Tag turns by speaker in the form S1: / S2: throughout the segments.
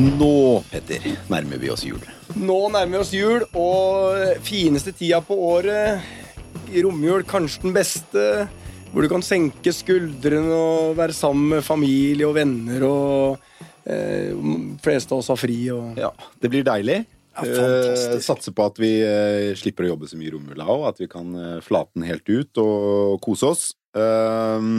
S1: Nå, Petter, nærmer vi oss jul.
S2: Nå nærmer vi oss jul, og fineste tida på året. I romjul kanskje den beste. Hvor du kan senke skuldrene og være sammen med familie og venner. Og eh, fleste av oss har fri. Og...
S1: Ja, Det blir deilig.
S2: Ja.
S1: Eh, satser på at vi eh, slipper å jobbe så mye i romjula òg. At vi kan eh, flate den helt ut og kose oss. Eh,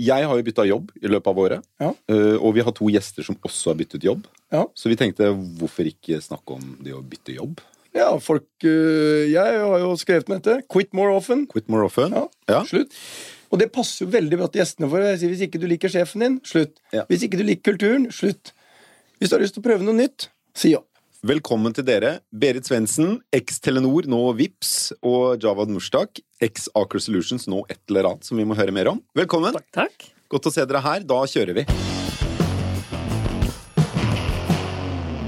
S1: jeg har jo bytta jobb i løpet av året.
S2: Ja.
S1: Eh, og vi har to gjester som også har byttet jobb.
S2: Ja.
S1: Så vi tenkte hvorfor ikke snakke om det å bytte jobb?
S2: Ja, folk eh, Jeg har jo skrevet med dette. Quit more often.
S1: Quit more often.
S2: Ja,
S1: Ja.
S2: Slutt. Og det passer jo veldig bra til gjestene våre. Hvis ikke du liker sjefen din, slutt. Hvis ikke du liker kulturen, slutt. Hvis du har lyst til å prøve noe nytt, si opp.
S1: Velkommen til dere. Berit Svendsen, eks Telenor, nå Vips, og Javad Mushtak, eks Aker Solutions, nå et eller annet som vi må høre mer om. Velkommen.
S3: Takk. takk.
S1: Godt å se dere her. Da kjører vi.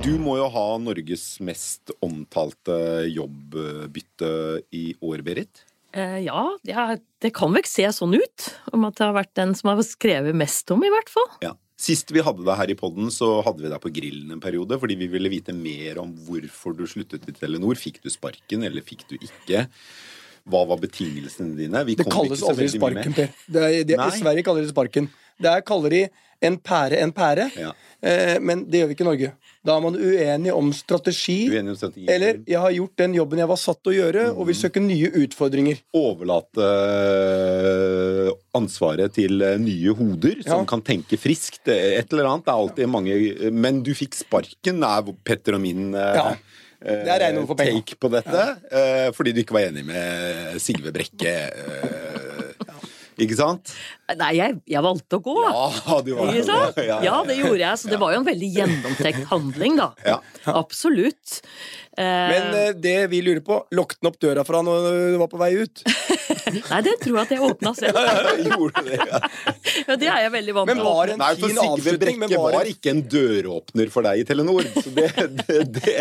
S1: Du må jo ha Norges mest omtalte jobbbytte i år, Berit.
S3: Eh, ja, ja, det kan vel se sånn ut. Om at det har vært den som har skrevet mest om, i hvert fall.
S1: Ja. Sist vi hadde deg her i podden, så hadde vi deg på grillen en periode, fordi vi ville vite mer om hvorfor du sluttet i Telenor. Fikk du sparken, eller fikk du ikke? Hva var betingelsene dine? Vi
S2: Det
S1: kom
S2: kalles aldri sparken. Per. Det det, Sverige kaller det sparken. Der kaller de en pære en pære.
S1: Ja.
S2: Eh, men det gjør vi ikke i Norge. Da er man uenig om strategi.
S1: Uenig om strategi.
S2: Eller 'jeg har gjort den jobben jeg var satt til å gjøre', og
S1: Mm.
S2: vil søke nye utfordringer.
S1: overlate øh, ansvaret til øh, nye hoder som
S2: Ja.
S1: kan tenke friskt. Et eller annet. Det er alltid mange Men du fikk sparken, er Petter og min øh,
S2: Ja. penger.
S1: take på dette. øh, fordi du ikke var enig med Sigve Brekke. øh, Ikke sant?
S3: Nei, jeg, jeg valgte å gå.
S1: Ja, du var
S3: Ikke sant?
S1: Ja,
S3: Ja, det gjorde jeg, så det var jo en veldig gjennomtenkt handling, da.
S1: Ja.
S3: Absolutt. Eh,
S2: Men eh, det vi lurer på, lukket den opp døra for han når du var på vei ut?
S3: Nei, det tror jeg at jeg åpna selv.
S1: ja, Gjorde det, ja.
S3: Ja, det er jeg veldig vant til. Men
S2: var en
S1: Nei,
S2: fin avslutning. Men var
S1: var
S2: en,
S1: ikke en døråpner for deg i Telenor. Så det, det, det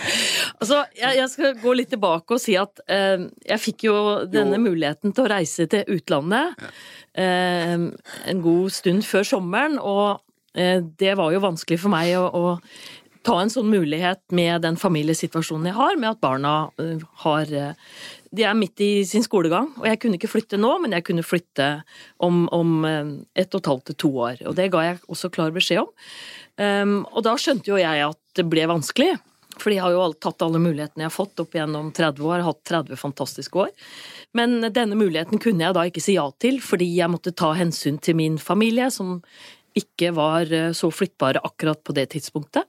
S3: Altså, jeg, jeg skal gå litt tilbake og si at uh, jeg fikk jo denne
S2: Jo.
S3: muligheten til å reise til utlandet uh, en god stund før sommeren, og eh, det var jo vanskelig for meg å, å ta en sånn mulighet med den familiesituasjonen jeg har, med at barna har De er midt i sin skolegang, og jeg kunne ikke flytte nå, men jeg kunne flytte om, om ett og et halvt til to år. Og det ga jeg også klar beskjed om. Um, og da skjønte jo jeg at det ble vanskelig. For jeg har jo tatt alle mulighetene jeg har fått opp gjennom 30 år, hatt 30 fantastiske år. Men denne muligheten kunne jeg da ikke si ja til, fordi jeg måtte ta hensyn til min familie, som ikke var eh, så flyttbare akkurat på det tidspunktet.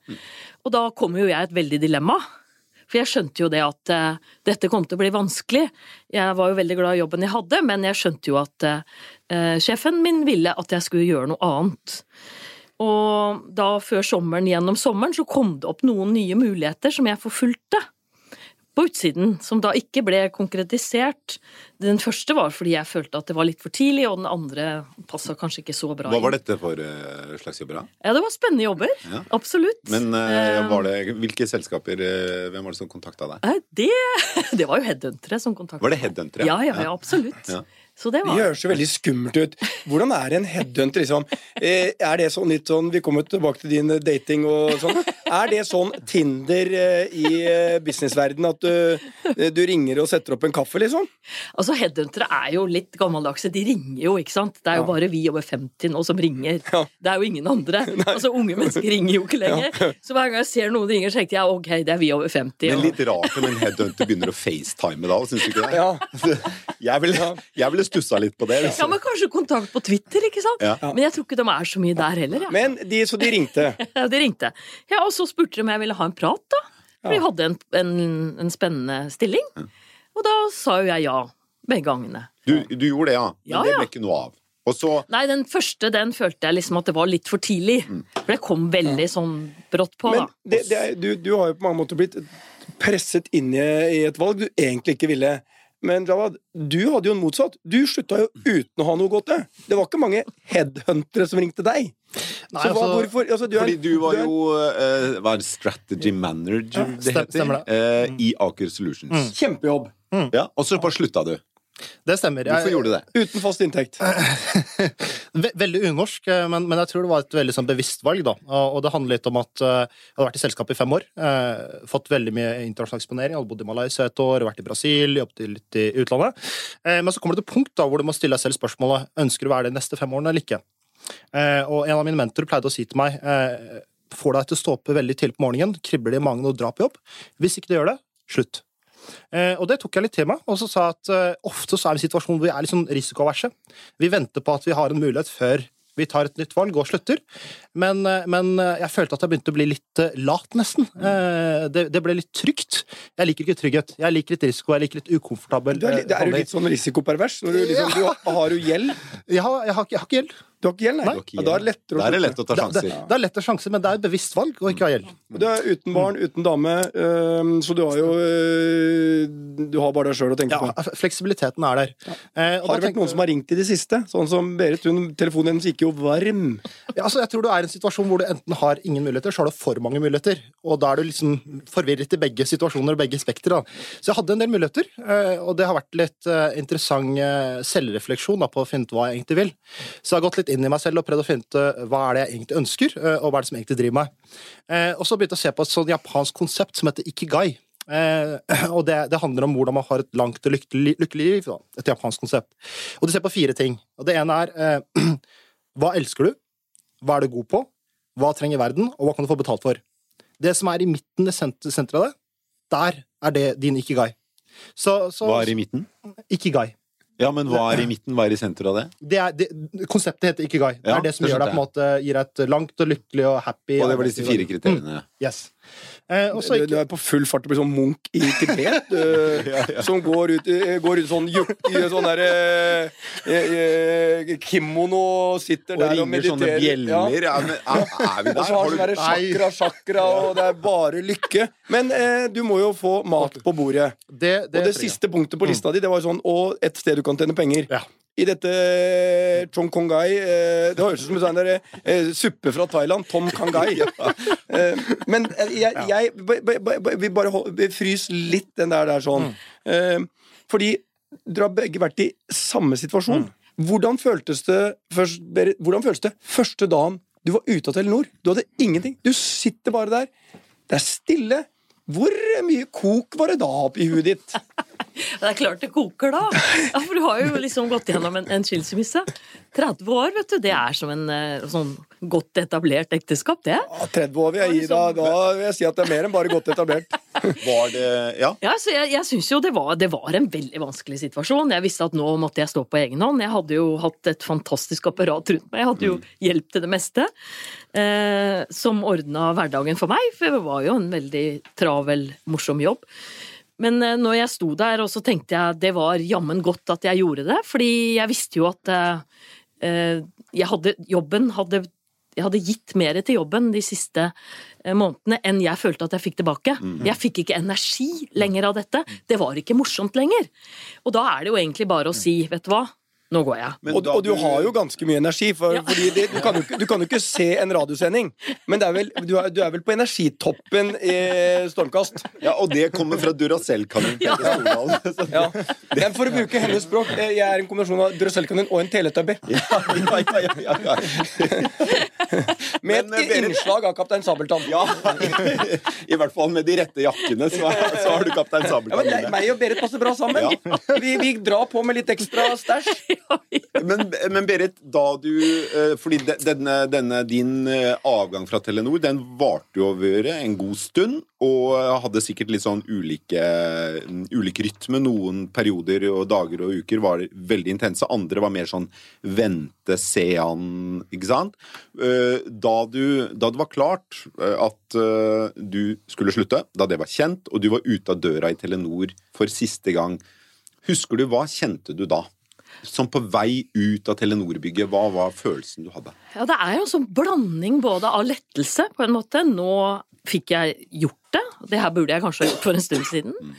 S3: Og da kom jo jeg i et veldig dilemma. For jeg skjønte jo det at uh, dette kom til å bli vanskelig. Jeg var jo veldig glad i jobben jeg hadde, men jeg skjønte jo at uh, sjefen min ville at jeg skulle gjøre noe annet. Og da før sommeren, gjennom sommeren, så kom det opp noen nye muligheter som jeg forfulgte på utsiden, som da ikke ble konkretisert. Den første var fordi jeg følte at det var litt for tidlig, og den andre passa kanskje ikke så bra
S1: Hva var dette for øh, slags jobber, da?
S3: Ja, det var spennende jobber.
S1: Ja.
S3: Absolutt.
S1: Men
S3: Eh,
S1: var det, hvilke selskaper Hvem var det som kontakta deg?
S3: Det, det var jo headhuntere som kontaktet
S1: Var det headhuntere?
S3: Ja, ja, ja, absolutt.
S1: Ja.
S3: Så det
S2: det høres jo veldig skummelt ut. Hvordan er en headhunter, liksom? Eh, er det sånn litt sånn Vi kommer tilbake til din eh, dating og sånn. Er det sånn Tinder eh, i businessverdenen businessverden at du, eh, du ringer og setter opp en kaffe, liksom?
S3: Altså, headhuntere er jo litt gammeldagse. De ringer jo, ikke sant? Det er jo
S2: Ja.
S3: bare vi over 50 nå som ringer.
S2: Ja.
S3: Det er jo ingen andre. Altså, Unge mennesker ringer jo ikke lenger. Så hver gang jeg ser noen ringer, så tenker jeg ok, det er vi over 50.
S1: Men
S3: er
S1: litt rart om en headhunter begynner å facetime da, syns du ikke det?
S2: Ja.
S1: Jeg ville jeg ville stussa litt på det.
S3: Ja,
S1: Liksom.
S3: men kanskje kontakt på Twitter, ikke sant?
S1: Ja.
S3: Men jeg tror ikke de er så mye der heller. Ja.
S2: Men de, så de ringte.
S3: Ja, de ringte. Ja, og så spurte de om jeg ville ha en prat, da. For de hadde en, en, en spennende stilling. Og da sa jo jeg ja begge gangene.
S1: Du, du gjorde det, ja. Men
S3: Ja,
S1: det ble ikke noe av. Og så
S3: Nei, den første den følte jeg liksom at det var litt for tidlig. For det kom veldig sånn brått på,
S2: Men det, det er, du, du har jo på mange måter blitt presset inn i, i et valg du egentlig ikke ville. Men Jawad, du hadde jo en motsatt. Du slutta jo uten å ha noe godt. Det var ikke mange headhuntere som ringte deg.
S4: Nei,
S2: så hva,
S4: altså-
S2: hvorfor altså, du er,
S1: Fordi du var
S2: er-
S1: jo uh, Hva er strategy manager det heter?
S4: det.
S1: Uh, I Aker Solutions.
S2: Kjempejobb.
S1: Ja, og så bare slutta du.
S4: Det stemmer.
S1: Hvorfor
S4: Jeg,
S1: gjorde du det?
S2: Uten fast inntekt.
S4: Veldig unorsk, eh, men, men jeg tror det var et veldig sånn bevisst valg. da. Og det handler litt om at eh, jeg hadde vært i selskapet i fem år. eh, Fått veldig mye internasjonal eksponering. Hadde bodd i Malaysia et år, vært i Brasil, jobbet litt i utlandet. Eh, Men så kommer det til punkt da, hvor du må stille deg selv spørsmålet ønsker du å være det de neste fem årene eller ikke. Eh, Og en av mine mentorer pleide å si til meg eh, får deg til å stå opp veldig tidlig på morgenen, kribler det i magen og drar på jobb. Hvis ikke du gjør det, slutt. Eh, og det tok jeg litt til meg, og så sa jeg at eh, ofte så er vi i en situasjon hvor vi er litt sånn risikoverse. Vi venter på at vi har en mulighet før vi tar et nytt valg og slutter. Men, eh, men jeg følte at jeg begynte å bli litt lat, nesten. Eh, det, det ble litt trygt. Jeg liker ikke trygghet. Jeg liker litt risiko, jeg liker litt ukomfortabel
S2: Du er, er
S4: eh,
S2: litt sånn risikopervers. Når du liksom, du, har du gjeld?
S4: jeg har, jeg, har, jeg har ikke gjeld.
S2: Du har ikke gjeld, nei?
S4: Nei.
S2: Ja, da er det lettere å
S1: er det lett å ta
S4: Det, det,
S1: sjanser.
S4: det er lett å sjanse, men det er et bevisst valg å ikke ha gjeld.
S2: Du er uten barn, uten dame, så du har jo øh, Du har bare deg sjøl å tenke
S4: Ja,
S2: på.
S4: fleksibiliteten er der. Ja.
S2: Har det vært noen som har ringt i det siste? Sånn som Berit, hun, telefonen hennes gikk jo varm.
S4: Ja, altså, jeg tror du er i en situasjon hvor du enten har ingen muligheter, så har du for mange muligheter. Og da er du liksom forvirret i begge situasjoner og begge spekter. da. Så jeg hadde en del muligheter, eh, og det har vært litt eh, interessant eh, selvrefleksjon da, på å finne ut hva jeg egentlig vil. Så jeg har gått litt inn i meg selv og prøvd å finne ut eh, hva er det jeg egentlig ønsker, eh, og hva er det som egentlig driver meg. Eh, Og så begynte jeg å se på et sånn japansk konsept som heter ikigai. Eh, og det, det handler om hvordan man har et langt og lykkelig, lykkelig liv. Da. Et japansk konsept. Og de ser på fire ting. Og det ene er hva elsker du? Hva er du god på? Hva trenger verden, og hva kan du få betalt for? Det som er i midten i senteret av det, der er det din ikigai. Så, så
S1: Hva er i midten?
S4: Ikigai.
S1: Ja, men hva er i midten? Hva er i senteret av det?
S4: Det er, det, konseptet heter ikigai. Det
S1: Ja,
S4: er det som
S1: det
S4: gjør deg på en måte gir deg et langt og lykkelig og happy
S1: Og det var disse fire kriteriene.
S4: Yes. Eh, og ikke-
S2: du er på full fart og blir sånn munk i Tibet. øh, Som går ut, går ut sånn juk, i sånn derre eh, kimono og sitter
S1: Og
S2: der og
S1: ringer sånne
S2: mediterer. Ja.
S1: bjeller. Ja, men, er, er vi
S2: Og
S1: der?
S2: så har sånn chakra, chakra, og det er bare lykke. Men eh, du må jo få mat på bordet.
S4: det,
S2: Og det siste punktet på lista di, det var sånn Og et sted du kan tjene penger.
S4: Ja.
S2: I dette eh, Chong Kongai eh, Det høres ut som en sånn eh, suppe fra Thailand. Tom Kangai. Eh, men jeg, jeg b- b- b- vil bare hold- frys litt den der, der sånn. Eh, fordi dere har begge vært i samme situasjon. Hvordan føltes det først, Berit, hvordan føltes det første dagen du var ute av Telenor? Du hadde ingenting. Du sitter bare der. Det er stille. Hvor mye kok var det da oppi huet ditt?
S3: Det er klart det koker, da. Ja, for du har jo liksom gått gjennom en, en skilsmisse. 30 år, vet du. Det er som en eh, sånn godt etablert ekteskap, det.
S2: Ja, 30 år vil jeg gi da. Da vil jeg si at det er mer enn bare godt etablert.
S1: var det Ja?
S3: Ja, så Jeg, jeg syns jo det var, det var en veldig vanskelig situasjon. Jeg visste at nå måtte jeg stå på egen hånd. Jeg hadde jo hatt et fantastisk apparat rundt meg. Jeg hadde jo hjelp til det meste. Eh, som ordna hverdagen for meg, for det var jo en veldig travel, morsom jobb. Men eh, når jeg sto der, og så tenkte jeg det var jammen godt at jeg gjorde det, fordi jeg visste jo at eh, eh, jeg hadde Jobben hadde jeg hadde gitt mer til jobben de siste eh, månedene enn jeg følte at jeg fikk tilbake. Jeg fikk ikke energi lenger av dette. Det var ikke morsomt lenger. Og da er det jo egentlig bare å si, vet du hva, nå går jeg.
S1: Men
S2: Og,
S1: da
S2: og du har jo ganske mye energi, for,
S3: Ja.
S2: fordi det, du, kan jo ikke, du kan jo ikke se en radiosending. Men det er vel, du, er, du er vel på energitoppen i Stormkast?
S1: Ja, og det kommer fra Duracell-kanin
S3: Ja.
S2: Ja. Men for å bruke hennes språk, eh, jeg er en kombinasjon av Duracell-kanin og en teletubby.
S1: Ja, ja, ja, ja, ja.
S2: Med et
S1: Men,
S2: innslag av Kaptein Sabeltann.
S1: ja. I hvert fall med de rette jakkene, så, så har du Kaptein
S2: Ja, men
S1: Sabeltann
S2: jeg, meg og Berit passer bra sammen. Vi, vi drar på med litt ekstra stæsj.
S1: Men, men Berit, da du eh, Fordi denne, denne din eh, avgang fra Telenor, den varte jo over en god stund, og hadde sikkert litt sånn ulike, mm, ulik rytme. Noen perioder og dager og uker var veldig intense, andre var mer sånn vente, se an, ikke sant? Eh, Da, du, da det var klart at du skulle slutte, da det var kjent, og du var ute av døra i Telenor for siste gang, husker du hva kjente du da? Som på vei ut av Telenor-bygget, hva var følelsen du hadde?
S3: Ja, det er jo en sånn blanding både av lettelse, på en måte. Nå fikk jeg gjort det. Det her burde jeg kanskje ha gjort for en stund siden.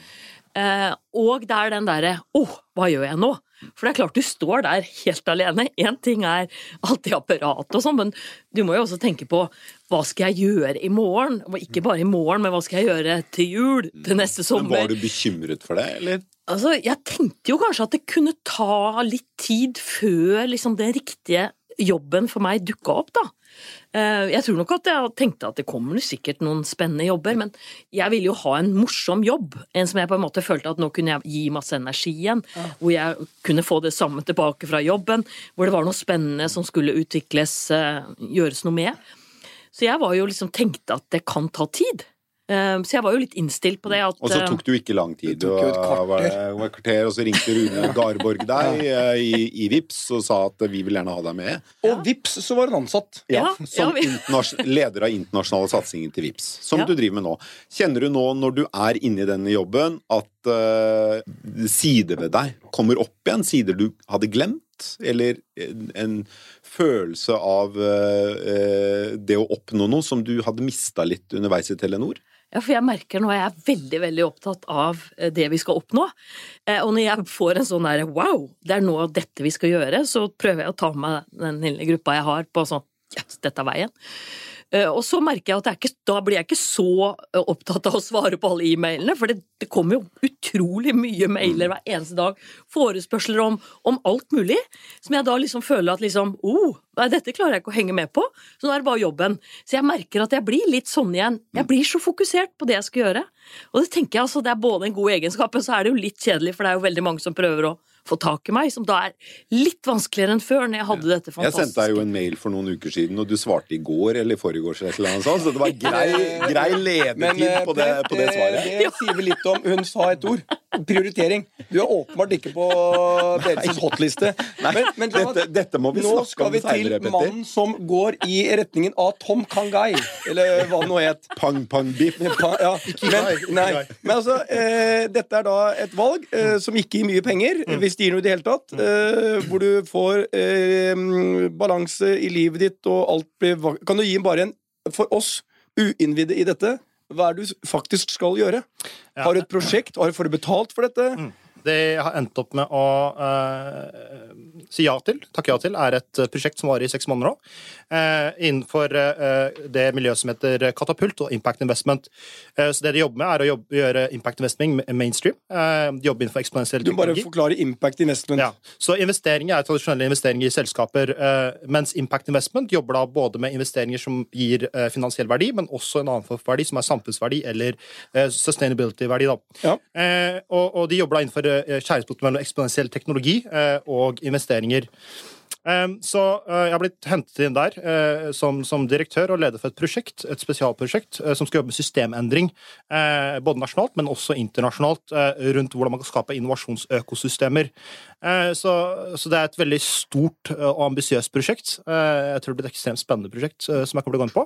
S3: Eh, og det er den derre Å, hva gjør jeg nå? For det er klart du står der helt alene. Én ting er alt det apparatet og sånn, men du må jo også tenke på hva skal jeg gjøre i morgen? Og ikke bare i morgen, men hva skal jeg gjøre til jul? Til neste sommer?
S1: Men var du bekymret for det, eller?
S3: Altså, jeg tenkte jo kanskje at det kunne ta litt tid før liksom den riktige jobben for meg dukka opp, da. Eh, jeg tror nok at jeg tenkte at det kommer sikkert noen spennende jobber, men jeg ville jo ha en morsom jobb. En som jeg på en måte følte at nå kunne jeg gi masse energi igjen. Hvor jeg kunne få det samme tilbake fra jobben. Hvor det var noe spennende som skulle utvikles, eh, gjøres noe med. Så jeg var jo liksom tenkte at det kan ta tid. Eh, Så jeg var jo litt innstilt på det at
S1: Og så
S3: eh,
S1: tok det jo ikke lang tid.
S2: Det tok jo et
S1: og
S2: kvarter.
S1: var var kvarter, og så ringte Rune Garborg deg eh, i, i Vips og sa at vi vil gjerne ha deg med.
S2: Og vips, så var hun ansatt.
S3: Ja,
S1: Som
S3: ja, vi-
S1: leder av internasjonale satsingen til Vips, som
S3: Ja.
S1: du driver med nå. Kjenner du nå, når du er inne i denne jobben, at uh, sider ved deg kommer opp igjen? Sider du hadde glemt? Eller en, en følelse av uh, eh, det å oppnå noe som du hadde mista litt underveis i Telenor?
S3: Ja, for jeg merker nå at jeg er veldig veldig opptatt av eh, det vi skal oppnå. Eh, Og når jeg får en sånn derre wow, det er nå dette vi skal gjøre, så prøver jeg å ta med den lille gruppa jeg har på sånn yes, dette er veien. Eh, Og så merker jeg at ikke, da blir jeg ikke så eh, opptatt av å svare på alle e-mailene, for det, det kommer jo utrolig mye mailer hver eneste dag. Forespørsler om, om alt mulig, som jeg da liksom føler at liksom oh, nei, dette klarer jeg ikke å henge med på, så nå er det bare jobben. Så jeg merker at jeg blir litt sånn igjen. Jeg blir så fokusert på det jeg skal gjøre. Og det tenker jeg altså, det er både en god egenskap, men så er det jo litt kjedelig, for det er jo veldig mange som prøver å få tak i meg, som da er litt vanskeligere enn før, når jeg hadde dette
S1: Jeg sendte deg jo en mail for noen uker siden, og du svarte i går eller i forgårs, eller sånt, så det var grei, grei ledetid
S2: eh,
S1: på, det, på det svaret.
S2: eh, Det sier vel litt om Hun sa et ord. Prioritering. Du er åpenbart ikke på deres hotliste. Men, men
S1: Dette, dette må vi snakke om
S2: nå skal
S1: vi til
S2: mannen som går i retningen av Tom Kangai, eller hva det nå het.
S1: Pang, pang, biff.
S2: Ja, men, men altså, eh, dette er da et valg eh, som ikke gir mye penger, hvis det gir noe i det hele tatt. Eh, hvor du får eh, balanse i livet ditt, og alt blir Kan du gi bare en, for oss uinnvidde i dette, hva er det du faktisk skal gjøre? Har du et prosjekt? Har du får du betalt for dette?
S4: Det jeg har endt opp med å uh, si ja til, takke ja til, er et prosjekt som varer i seks måneder nå. Uh, innenfor uh, det miljøet som heter Katapult og Impact Investment. Så det de jobber med, er å jobbe, gjøre Impact Investing mainstream. De jobber innenfor eksponentiell
S2: Du må bare
S4: teknologi.
S2: forklare impact investment.
S4: Ja, så Investeringer er tradisjonelle investeringer i selskaper, mens Impact Investment jobber da både med investeringer som gir finansiell verdi, men også en annen form for verdi, som er samfunnsverdi eller sustainability-verdi. da.
S2: Ja.
S4: Og, og de jobber da innenfor skjæringspunktet mellom eksponentiell teknologi eh, og investeringer. Um, så eh, jeg har blitt hentet inn der eh, som, som direktør og leder for et prosjekt, et spesialprosjekt, eh, som skal jobbe med systemendring, eh, både nasjonalt, men også internasjonalt, eh, rundt hvordan man kan skape innovasjonsøkosystemer. Eh, så, så det er et veldig stort eh, og ambisiøst prosjekt. Eh, jeg tror det blir et ekstremt spennende prosjekt eh, som jeg kommer til å gå inn på.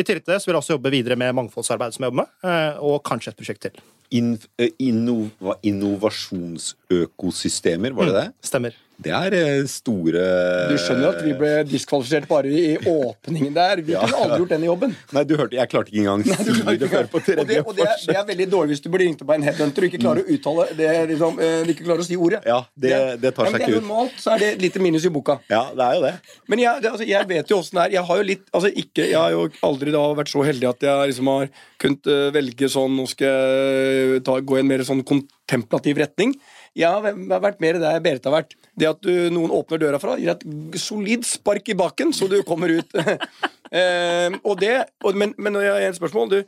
S4: I tillegg til det så vil jeg også jobbe videre med mangfoldsarbeid som jeg jobber med, eh, og kanskje et prosjekt til.
S1: In, eh, innova, innovasjonsøkosystemer, var det det?
S4: Stemmer.
S1: Det er eh, store
S2: Du skjønner at vi ble diskvalifisert bare i åpningen der. Vi
S1: Ja.
S2: kunne aldri gjort den jobben.
S1: Nei, du hørte, jeg klarte ikke engang å si det før på
S2: og det,
S1: tredje
S2: og det, er, det er veldig dårlig hvis du blir ringt opp av en headhunter og ikke klarer å uttale det, liksom, eh, ikke klarer å si ordet.
S1: Ja, det, det tar
S2: men
S1: seg
S2: det
S1: ikke ut.
S2: normalt, så er det et lite minus i boka.
S1: Ja, det er jo det.
S2: Men jeg, altså, jeg vet jo åssen det er. Jeg har jo litt altså, ikke, Jeg har jo aldri da vært så heldig at jeg liksom har kunnet eh, velge sånn Nå skal jeg ta, gå i en mer sånn kontemplativ retning. Jeg har vært mer der Berit har vært. Det at du, noen åpner døra fra, gir et solid spark i bakken, så du kommer ut. eh, og det, og, men, men når jeg har et spørsmål du,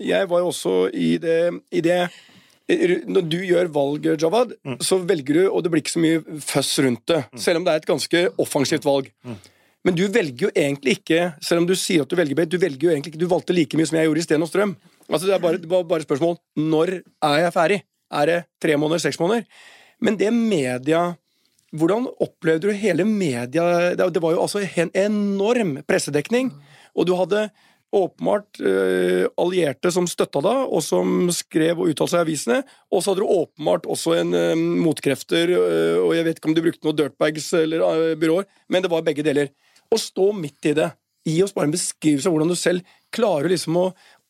S2: Jeg var jo også i det, i det når du gjør valg, Jawad, så velger du, og det blir ikke så mye føss rundt det. Selv om det er et ganske offensivt valg. Men du velger jo egentlig ikke, selv om du sier at du velger du velger jo egentlig ikke, du valgte like mye som jeg gjorde i Sten og Strøm. Altså Det er bare, det bare spørsmål når er jeg ferdig? Er det tre måneder, seks måneder? Men det media Hvordan opplevde du hele media Det var jo altså en enorm pressedekning, og du hadde åpenbart eh, allierte som støtta deg, og som skrev og uttalte seg i avisene. Og så hadde du åpenbart også en eh, motkrefter, eh, og jeg vet ikke om du brukte noen dirtbags eller byråer, men det var begge deler. Å stå midt i det, gi oss bare en beskrivelse av hvordan du selv klarer liksom å,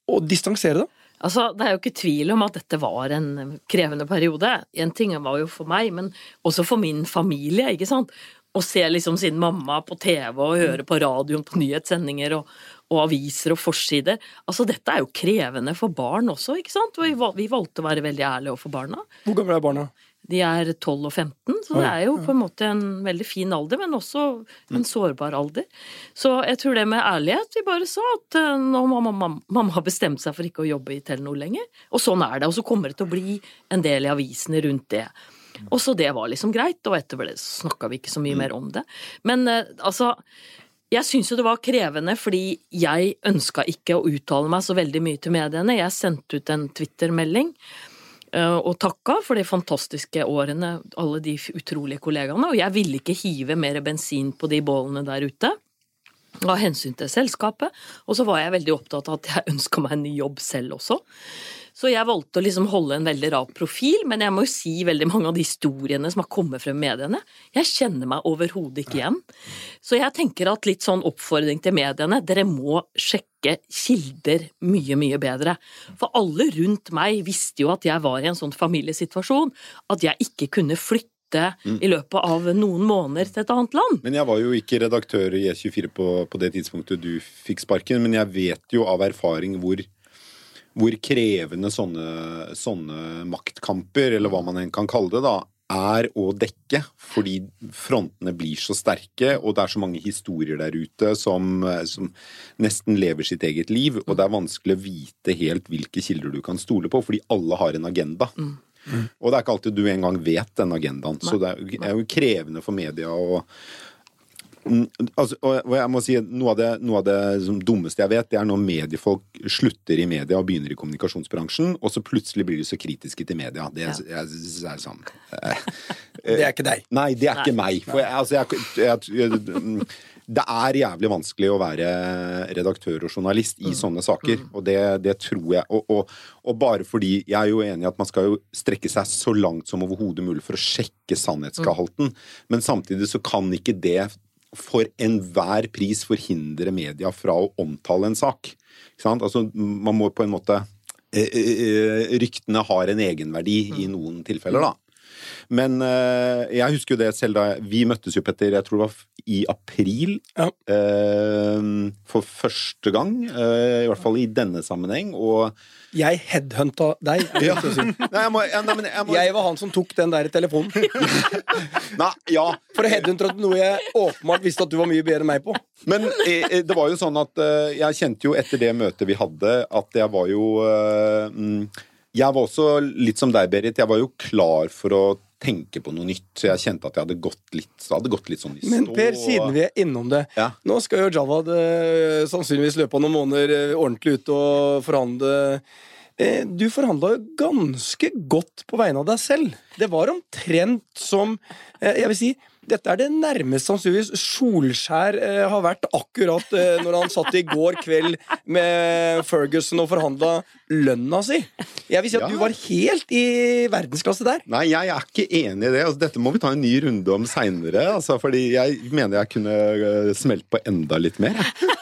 S2: å distansere deg.
S3: Altså, Det er jo ikke tvil om at dette var en krevende periode. En ting var jo for meg, men også for min familie. ikke sant? Å se liksom sin mamma på TV og høre på radioen på nyhetssendinger og, og aviser og forsider. Altså, Dette er jo krevende for barn også, ikke sant? Vi vi valgte å være veldig ærlige overfor barna.
S2: Hvor gamle er barna?
S3: De er 12 og 15, så det er jo på en måte en veldig fin alder, men også en sårbar alder. Så jeg tror det med ærlighet Vi bare sa at eh, nå må mamma, mamma har bestemt seg for ikke å jobbe i Telenor lenger. Og sånn er det. Og så kommer det til å bli en del i avisene rundt det. Og så det var liksom greit, og etter det snakka vi ikke så mye mer om det. Men eh, altså jeg syns jo det var krevende, fordi jeg ønska ikke å uttale meg så veldig mye til mediene. Jeg sendte ut en Twitter-melding og takka for de fantastiske årene, alle de utrolige kollegaene, og jeg ville ikke hive mer bensin på de bålene der ute. Av hensyn til selskapet, og så var jeg veldig opptatt av at jeg ønska meg en ny jobb selv også. Så jeg valgte å liksom holde en veldig rar profil, men jeg må jo si veldig mange av de historiene som har kommet frem i mediene, jeg kjenner meg overhodet ikke igjen. Så jeg tenker at litt sånn oppfordring til mediene, dere må sjekke kilder mye, mye bedre. For alle rundt meg visste jo at jeg var i en sånn familiesituasjon, at jeg ikke kunne flytte i løpet av noen måneder til et annet land.
S1: Men jeg var jo ikke redaktør i E24 på, på det tidspunktet du fikk sparken, men jeg vet jo av erfaring hvor hvor krevende sånne, sånne maktkamper, eller hva man enn kan kalle det, da, er å dekke, fordi frontene blir så sterke, og det er så mange historier der ute som, som, nesten lever sitt eget liv, og det er vanskelig å vite helt hvilke kilder du kan stole på, fordi alle har en agenda. Mm. Mm. Og det er ikke alltid du engang vet den agendaen, Nei. så det er jo krevende for media å altså, og jeg må si Noe av det, noe av det dummeste jeg vet, det er når mediefolk slutter i media og begynner i kommunikasjonsbransjen, og så plutselig blir de så kritiske til media. Det er, ja. jeg, er sånn
S2: eh, Det er ikke deg?
S1: Nei, det er nei. ikke meg. For jeg, altså, jeg, det er jævlig vanskelig å være redaktør og journalist i mm. sånne saker. Mm. Og det, det, tror jeg. Og, og, og, bare fordi Jeg er jo enig i at man skal jo strekke seg så langt som overhodet mulig for å sjekke sannhetsgehalten, mm. men samtidig så kan ikke det for enhver pris forhindre media fra å omtale en sak. Altså, man må på en måte eh, eh, eh, Ryktene har en egenverdi i mm. noen tilfeller, da. Men uh, jeg husker jo det selv da Vi møttes jo, Petter, jeg tror det var i april. Ja. Uh, for første gang. Uh, I hvert fall i denne sammenheng. Og
S2: jeg headhunta deg. Ja. Si. Nei, jeg, må, jeg, nei, jeg, må... jeg, var han som tok den der telefonen.
S1: nei, ja.
S2: For å headhunte noe jeg åpenbart visste at du var mye bedre enn meg på.
S1: Men det var jo sånn at jeg kjente jo etter det møtet vi hadde, at jeg var jo eh, Jeg var også litt som deg, Berit. Jeg var jo klar for å tenke på noe nytt. Så jeg kjente at jeg hadde gått litt, hadde gått litt sånn i
S2: stå. Men Per, siden vi er innom det. Ja. Nå skal jo Javad eh, sannsynligvis løpe av noen måneder eh, ordentlig ut og forhandle. Eh, du forhandla jo ganske godt på vegne av deg selv. Det var omtrent som eh, Jeg vil si dette er det nærmeste sannsynligvis Solskjær eh, har vært akkurat eh, når han satt i går kveld med Ferguson og forhandla lønna si. Jeg vil si at ja. du var helt i verdensklasse der.
S1: Nei, jeg er ikke enig i det. Altså, dette må vi ta en ny runde om seinere. Altså, fordi jeg mener jeg kunne eh, smelt på enda litt mer.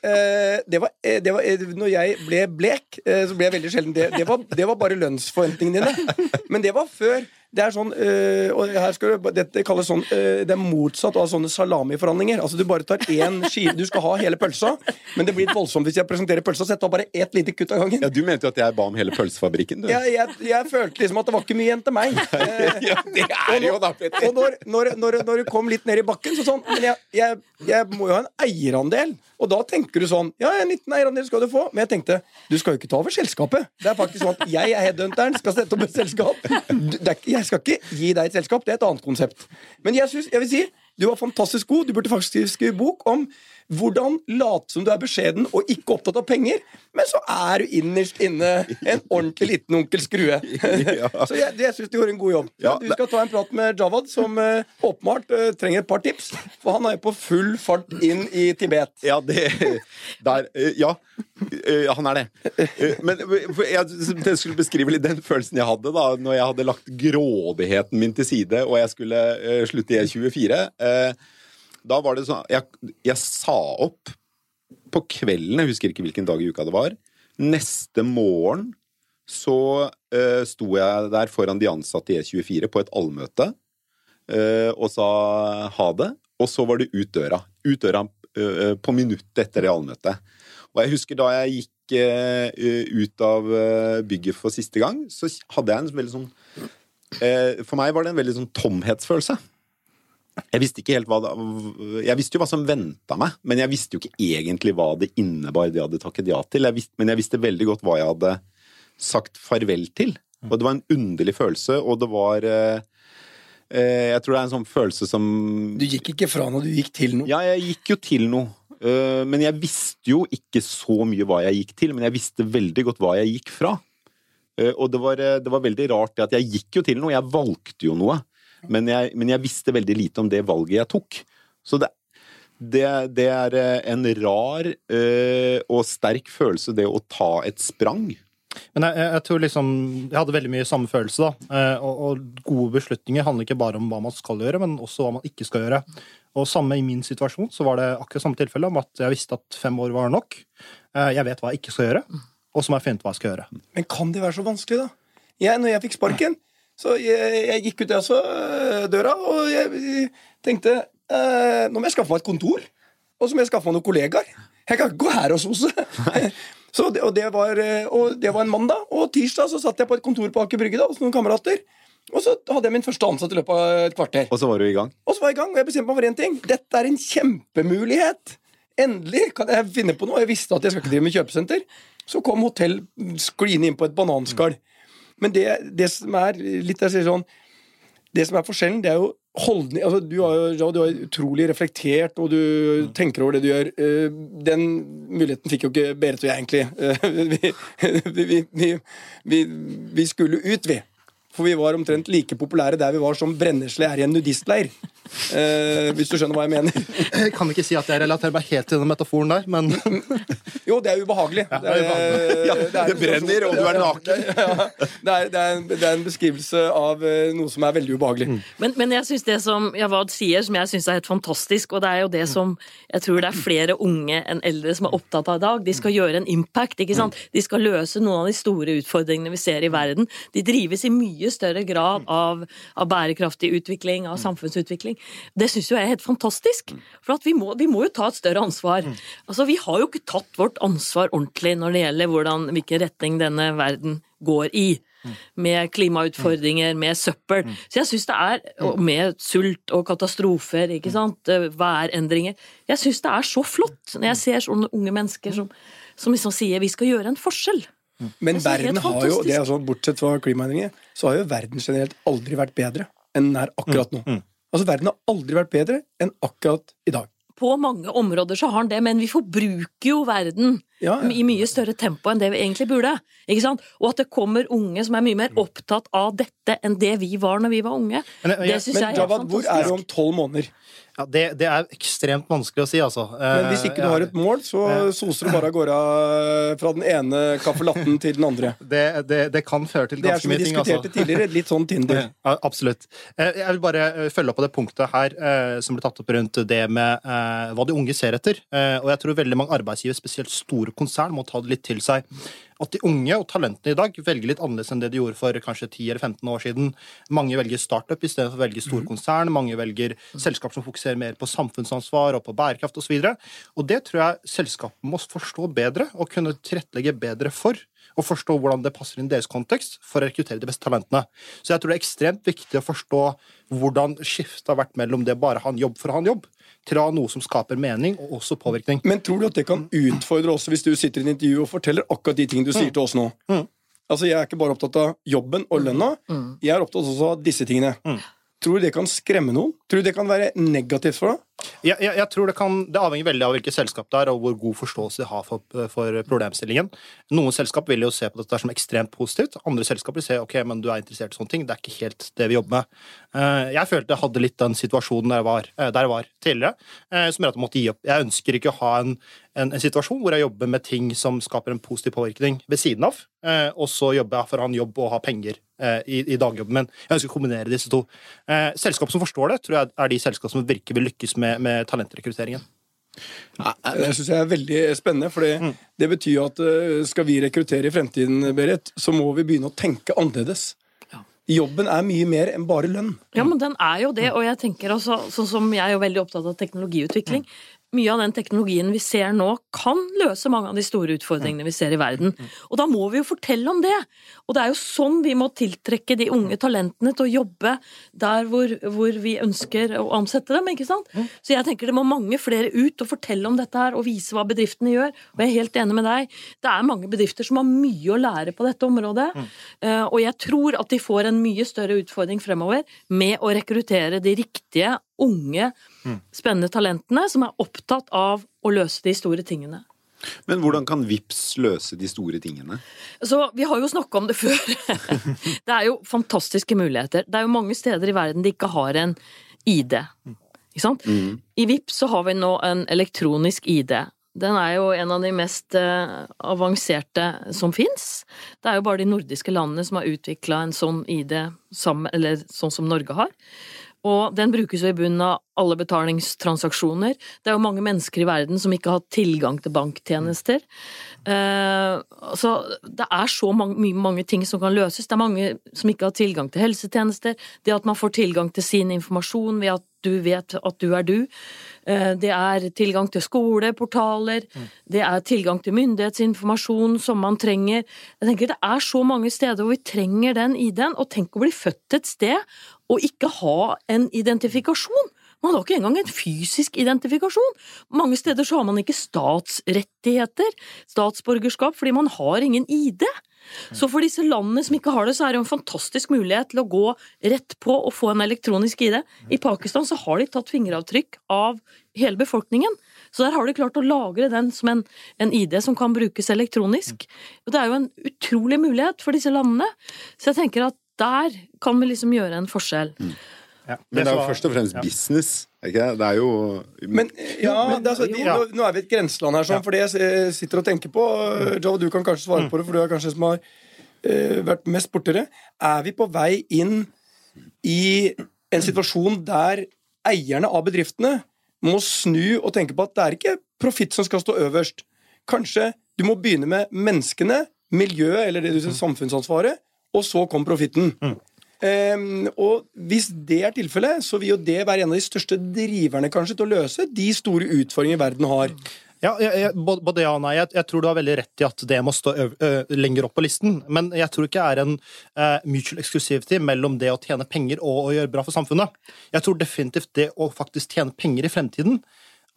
S2: Eh, det var, eh, det var, eh, når jeg ble blek, så ble jeg veldig sjelden det. Det var, det var bare lønnsforventningene dine. Men det var før. Det er sånn øh, og her skal du, Dette kalles sånn øh, Det er motsatt av sånne salamiforhandlinger. Altså Du bare tar én skive Du skal ha hele pølsa, men det blir litt voldsomt hvis jeg presenterer pølsa. Så jeg tar bare ett lite kutt av gangen.
S1: Ja, Du mente jo at jeg ba om hele pølsefabrikken, du.
S2: Ja, jeg, jeg, følte liksom at det var ikke mye igjen til meg.
S1: ja, det er jo da,
S2: Petter. Og når, når, når, når, du kom litt ned i bakken, så sånn Men jeg, jeg, jeg må jo ha en eierandel. Og da tenker du sånn Ja, en liten eierandel skal du få. Men jeg tenkte du skal jo ikke ta over selskapet. Det er faktisk sånn at jeg er headhunteren, skal sette opp et selskap. Det er, jeg skal ikke gi deg et selskap, det er et annet konsept. Men jeg, synes, jeg vil si, du var fantastisk god. Du burde faktisk skrive bok om hvordan late som du er beskjeden og ikke opptatt av penger, men så er du innerst inne en ordentlig liten onkel Skrue. så jeg, jeg syns du gjorde en god jobb. Ja, du skal ta en prat med Jawad, som uh, åpenbart uh, trenger et par tips. For han er jo på full fart inn i Tibet.
S1: Ja, det der, uh, Ja, han er det. men jeg, skulle beskrive litt den følelsen jeg hadde da når jeg hadde lagt grådigheten min til side og jeg skulle slutte i E24. Uh, da var det sånn jeg, jeg, sa opp på kvelden, jeg husker ikke hvilken dag i uka det var. Neste morgen så uh, sto jeg der foran de ansatte i E24 på et allmøte uh, og sa ha det. Og så var det ut døra. Ut døra uh, på minuttet etter det allmøtet. Og jeg husker da jeg gikk ut av bygget for siste gang, så hadde jeg en veldig sånn eh, For meg var det en veldig sånn tomhetsfølelse. Jeg visste det, Jeg visste jo hva som venta meg, men jeg visste jo ikke egentlig hva det innebar, det jeg hadde takket ja til. Jeg visste, men jeg visste veldig godt hva jeg hadde sagt farvel til. Og det var en underlig følelse, og det var eh, eh, Jeg tror det er en sånn følelse som
S2: Du gikk ikke fra noe, du gikk til noe.
S1: Ja, jeg gikk jo til noe. Eh, men jeg visste jo ikke så mye hva jeg gikk til, men jeg visste veldig godt hva jeg gikk fra. Eh, og det var, det var veldig rart det at jeg gikk jo til noe, jeg valgte jo noe. Men jeg, men jeg visste veldig lite om det valget jeg tok. Så det, det, det er eh, en rar øh, og sterk følelse, det å ta et sprang.
S4: Men jeg, jeg tror liksom Jeg hadde veldig mye samme følelse, da. Eh, Og, og gode beslutninger handler ikke bare om hva man skal gjøre, men også hva man ikke skal gjøre. Og samme i min situasjon så var det akkurat samme tilfelle om at jeg visste at fem år var nok. Eh, Jeg vet hva jeg ikke skal gjøre, og så må jeg finne ut hva jeg skal gjøre.
S2: Men kan det være så vanskelig, da? Jeg, når jeg fikk sparken, så jeg, jeg gikk ut altså, døra, og jeg tenkte eh, Nå må jeg skaffe meg et kontor. Og så må jeg skaffe meg noen kollegaer. Jeg kan ikke gå her og sose. Så det, og, det var, eh, og det var en mandag, og tirsdag så satt jeg på et kontor på Aker Brygge da, hos noen kamerater. Og så hadde jeg min første ansatte i løpet av et kvarter.
S1: Og så var du i gang.
S2: Og så var jeg i gang, og jeg bestemte meg for én ting. Dette er en kjempemulighet. Endelig kan jeg finne på noe. Jeg visste at jeg skal ikke drive med kjøpesenter. Så kom hotell skliende inn på et bananskall. Men det, det som er litt jeg sier sånn Det som er forskjellen, det er jo holdning altså, du, har ja, du er utrolig reflektert, og du tenker over det du gjør. Eh, Den muligheten fikk jo ikke Berit og jeg, egentlig. Eh, Vi, vi, vi, vi, vi skulle ut, vi. For vi var omtrent like populære der vi var som Brennesle er i en nudistleir. Eh, hvis du skjønner hva jeg mener.
S4: Jeg kan ikke si at jeg relaterer meg helt til den metaforen der, men
S2: Jo, det er ubehagelig. det, er,
S1: Ja,
S2: det er
S1: det brenner, og du er naken.
S2: Ja, det, er, det, er en, det er en beskrivelse av eh, noe som er veldig ubehagelig.
S3: Men, men jeg synes det som Javad sier, som jeg syns er helt fantastisk, og det er jo det som jeg tror det er flere unge enn eldre som er opptatt av i dag. De skal gjøre en impact. ikke sant? De skal løse noen av de store utfordringene vi ser i verden. De drives i mye større grad av, av bærekraftig utvikling, av samfunnsutvikling. Det syns jo jeg er helt fantastisk. For at vi, må, vi må jo ta et større ansvar. Altså, Vi har jo ikke tatt vårt ansvar ordentlig når det gjelder hvordan, hvilken retning denne verden går i med klimautfordringer, med søppel. Så jeg syns det er og Med sult og katastrofer, ikke sant. eh, Værendringer. Jeg syns det er så flott når jeg ser sånne unge mennesker som, som liksom sier vi skal gjøre en forskjell.
S2: Men
S3: er
S2: verden har jo, det er sånn, bortsett fra klimaendringer, så har jo verden generelt aldri vært bedre enn den er akkurat nå. Altså, Verden har aldri vært bedre enn akkurat i dag.
S3: På mange områder så har den det, men vi forbruker jo verden
S2: Ja, ja.
S3: i mye større tempo enn det vi egentlig burde. Ikke sant? Og at det kommer unge som er mye mer opptatt av dette enn det vi var når vi var unge.
S4: Men jeg-
S3: Det
S4: jeg-
S3: syns
S2: Men
S3: jeg er
S2: Javad, hvor er du om tolv måneder?
S4: Ja, det, det er ekstremt vanskelig å si, altså.
S2: Men hvis ikke du har et mål, så soser du bare av gårde eh, fra den ene caffè latten til den andre.
S4: det, det, det kan føre til ganske mye ting, altså.
S2: Det er som vi
S4: altså.
S2: diskuterte tidligere, litt sånn Tinder.
S4: Ja, absolutt. Eh, Jeg vil bare eh, følge opp på det punktet her eh, som ble tatt opp rundt det med eh, hva de unge ser etter. Eh, Og jeg tror veldig mange arbeidsgivere, spesielt store konsern, må ta det litt til seg. At de unge og talentene i dag velger litt annerledes enn det de gjorde for kanskje 10 eller 15 år siden. Mange velger startup istedenfor å velge store konsern. Mange velger selskap som fokuserer mer på samfunnsansvar og på bærekraft osv. Og, så og det tror jeg selskapene må forstå bedre og kunne tilrettelegge bedre for. Og forstå hvordan det passer inn i deres kontekst for å rekruttere de beste talentene. Så jeg tror det er ekstremt viktig å forstå hvordan skiftet har vært mellom det bare å ha en jobb for å ha en jobb, ha noe som skaper mening og også påvirkning.
S2: Men tror du at det kan utfordre også hvis du sitter i en intervju og forteller akkurat de tingene du sier til oss nå?
S4: Mm.
S2: Altså, Jeg er ikke bare opptatt av jobben og lønna, jeg er opptatt også av disse tingene. Tror du det kan skremme noen? Tror du det kan være negativt for deg?
S4: Jeg, jeg, jeg tror det, kan, det avhenger veldig av hvilket selskap det er, og hvor god forståelse de har for, for problemstillingen. Noen selskap vil jo se på dette som ekstremt positivt. Andre selskap vil se ok, men du er interessert i sånne ting. Det er ikke helt det vi jobber med. Eh, Jeg følte jeg hadde litt den situasjonen der jeg var, eh, der jeg var tidligere, eh, som gjør at jeg måtte gi opp. Jeg ønsker ikke å ha en, en, en situasjon hvor jeg jobber med ting som skaper en positiv påvirkning ved siden av, eh, og så jobber jeg for å ha en jobb og ha penger eh, i, i dagjobben min. Jeg ønsker å kombinere disse to. Eh, Selskap som forstår det, tror jeg er de selskap som virkelig vil lykkes med, med talentrekrutteringen.
S2: Det syns jeg er veldig spennende, for
S4: Mm.
S2: det betyr at eh, skal vi rekruttere i fremtiden, Berit, så må vi begynne å tenke annerledes. Jobben er mye mer enn bare lønn.
S3: Ja, men den er jo det, og jeg tenker også, sånn som jeg er jo veldig opptatt av teknologiutvikling. Mye av den teknologien vi ser nå, kan løse mange av de store utfordringene vi ser i verden. Og da må vi jo fortelle om det! Og det er jo sånn vi må tiltrekke de unge talentene til å jobbe der hvor, hvor vi ønsker å ansette dem, ikke sant? Så jeg tenker det må mange flere ut og fortelle om dette her, og vise hva bedriftene gjør. Og jeg er helt enig med deg. Det er mange bedrifter som har mye å lære på dette området. Eh, Og jeg tror at de får en mye større utfordring fremover med å rekruttere de riktige, unge, spennende talentene som er opptatt av å løse de store tingene.
S1: Men hvordan kan VIPS løse de store tingene?
S3: Så Vi har jo snakka om det før. det er jo fantastiske muligheter. Det er jo mange steder i verden de ikke har en ID. Ikke sant? I VIPS så har vi nå en elektronisk ID. Den er jo en av de mest eh, avanserte som fins. Det er jo bare de nordiske landene som har utvikla en sånn ID, sammen, eller sånn som Norge har. Og den brukes jo i bunnen av alle betalingstransaksjoner. Det er jo mange mennesker i verden som ikke har tilgang til banktjenester. Eh, så det er så mange, mange ting som kan løses. Det er mange som ikke har tilgang til helsetjenester. Det at man får tilgang til sin informasjon ved at du vet at du er du. Eh, Det er tilgang til skoleportaler. Det er tilgang til myndighetsinformasjon som man trenger. Jeg tenker Det er så mange steder hvor vi trenger den ID-en. Og tenk å bli født et sted og ikke ha en identifikasjon. Man har ikke engang en fysisk identifikasjon. Mange steder så har man ikke statsrettigheter, statsborgerskap, fordi man har ingen ID. Så for disse landene som ikke har det, så er det jo en fantastisk mulighet til å gå rett på og få en elektronisk ID. I Pakistan så har de tatt fingeravtrykk av hele befolkningen. Så der har de klart å lagre den som en, en ID som kan brukes elektronisk. Og det er jo en utrolig mulighet for disse landene. Så jeg tenker at der kan vi liksom gjøre en forskjell.
S4: Ja,
S1: Men det er jo først og fremst
S4: ja.
S1: business. Ikke? det? Er jo
S2: Men ja, det er altså, jo,
S4: Ja.
S2: nå, er vi i et grenseland her, sånn, for det jeg eh, sitter og tenker på Joe, du kan kanskje svare på det, for du er kanskje som har uh, vært mest borti det. Er vi på vei inn i en situasjon der eierne av bedriftene må snu og tenke på at det er ikke profitt som skal stå øverst. Kanskje du må begynne med menneskene, miljøet, eller det du sier samfunnsansvaret, og så kom profitten. Ehm, og hvis det er tilfellet, så vil jo det være en av de største driverne kanskje til å løse de store utfordringene verden har.
S4: Ja, jeg, jeg, både ja og nei. Jeg, jeg tror du har veldig rett i at det må stå ø, ø, lenger opp på listen. Men jeg tror ikke det er en uh, mutual exclusivity mellom det å tjene penger og å gjøre bra for samfunnet. Jeg tror definitivt det å faktisk tjene penger i fremtiden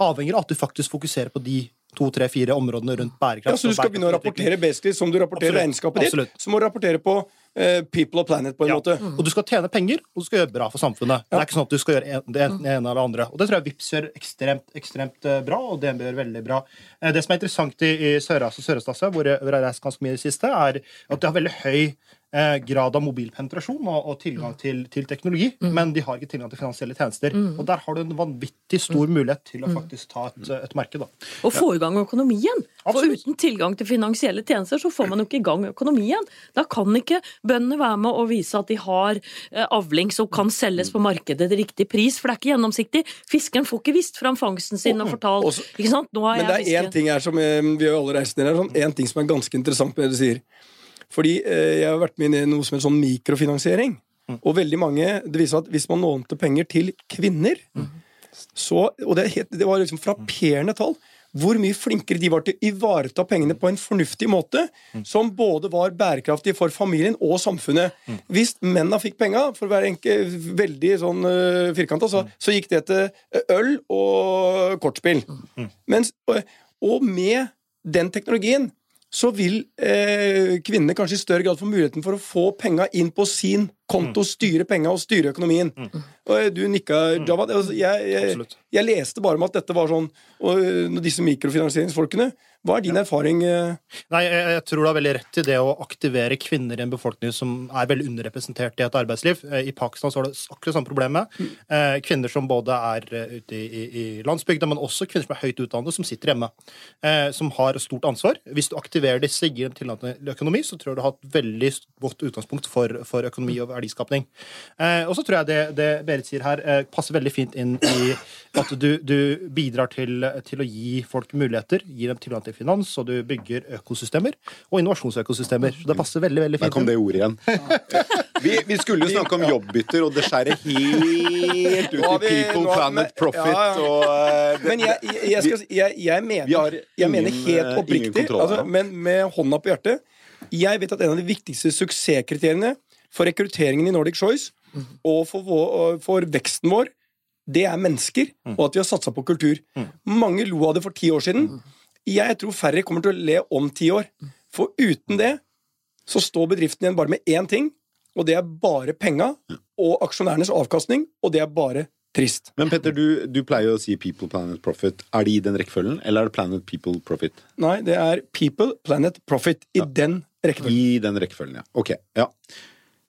S4: avhenger av at du faktisk fokuserer på de to, tre, fire områdene rundt bærekraft.
S2: Ja, så du skal begynne å rapportere basically som du rapporterer
S4: Absolutt.
S2: regnskapet ditt.
S4: Absolutt.
S2: Så må du rapportere på eh, people og planet på en
S4: Ja.
S2: måte.
S4: Og du skal tjene penger, og du skal gjøre bra for samfunnet. Det er ikke sånn at du skal gjøre det ene eller det andre. Og det tror jeg Vips gjør ekstremt, ekstremt eh, bra, og DNB gjør veldig bra. Eh, Det som er interessant i, i Sør-Asia og Sørøst-Asia, jeg hvor jeg har reist ganske mye i det siste, er at de har veldig høy eh, grad av mobilpenetrasjon og, og tilgang til, til teknologi, men de har ikke tilgang til finansielle tjenester. Og der har du en vanvittig stor mulighet til å faktisk ta et, et marked. da.
S3: Og få i gang økonomien. For uten tilgang til finansielle tjenester, så får man jo ikke i gang økonomien. Da kan ikke bøndene være med og vise at de har eh, avling som kan selges på markedet til riktig pris, for det er ikke gjennomsiktig. Fiskeren får ikke visst fram fangsten sin og fortalt
S2: Også-
S3: Ikke sant? Nå har
S2: Men det er én ting her som eh, vi har alle reist ned her, sånn, en ting som er ganske interessant med det du sier. Fordi eh, jeg har vært med i noe som heter sånn mikrofinansiering. Og veldig mange, det viser at hvis man lånte penger til kvinner så, Og det, det var liksom frapperende tall. Hvor mye flinkere de var til å ivareta pengene på en fornuftig måte, som både var bærekraftig for familien og samfunnet. Hvis mennene fikk penga, for å være enke, veldig sånn uh, firkanta, så, så gikk det til eh, øl og kortspill. Mens, og, og med den teknologien så vil eh, kvinnene kanskje i større grad få muligheten for å få penga inn på sin konto, styre penga og styre økonomien. Og eh, du nikka, Javad. Altså, jeg, jeg, jeg leste bare om at dette var sånn Og eh, disse mikrofinansieringsfolkene Hva er din erfaring? eh?
S4: Nei, jeg, jeg tror du har veldig rett i det å aktivere kvinner i en befolkning som er veldig underrepresentert i et arbeidsliv. Eh, I Pakistan så har det akkurat samme problemet. Mm. kvinner som både er eh, ute i, i, landsbygda, men også kvinner som er høyt utdannet, som sitter hjemme. Eh, som har stort ansvar. Hvis du aktiverer disse, gir en tillatende økonomi, så tror jeg du har et veldig godt utgangspunkt for, for økonomi og verdiskapning. Eh, og så tror jeg det, det Berit sier her, eh, passer veldig fint inn i at du, du bidrar til, til å gi folk muligheter, gir dem tilgang til finans, og du bygger økosystemer og innovasjonsøkosystemer. Så det passer veldig veldig
S1: Der kom det ordet igjen. Vi, vi skulle jo snakke om jobbbytter, og det skjærer helt ut i People, Planet, Profit
S2: ja, ja.
S1: og eh, det-
S2: Men jeg, jeg, skal, jeg, jeg, mener,
S1: Vi
S2: jeg mener helt
S1: eh,
S2: oppriktig,
S1: kontroll
S2: altså, men med hånda på hjertet Jeg vet at en av de viktigste suksesskriteriene for rekrutteringen i Nordic Choice og for, vår, for veksten vår, det er mennesker, og at vi har satsa på kultur. Mange lo av det for ti år siden. Jeg tror færre kommer til å le om ti år. For uten det så står bedriften igjen bare med én ting, og det er bare penga og aksjonærenes avkastning, og det er bare trist.
S1: Men Petter, du, du pleier jo å si People, Planet, Profit. Er det i den rekkefølgen, eller er det Planet, People, Profit?
S2: Nei, det er People, Planet, Profit i den rekkefølgen.
S1: I den rekkefølgen, ja. Ok. Ja.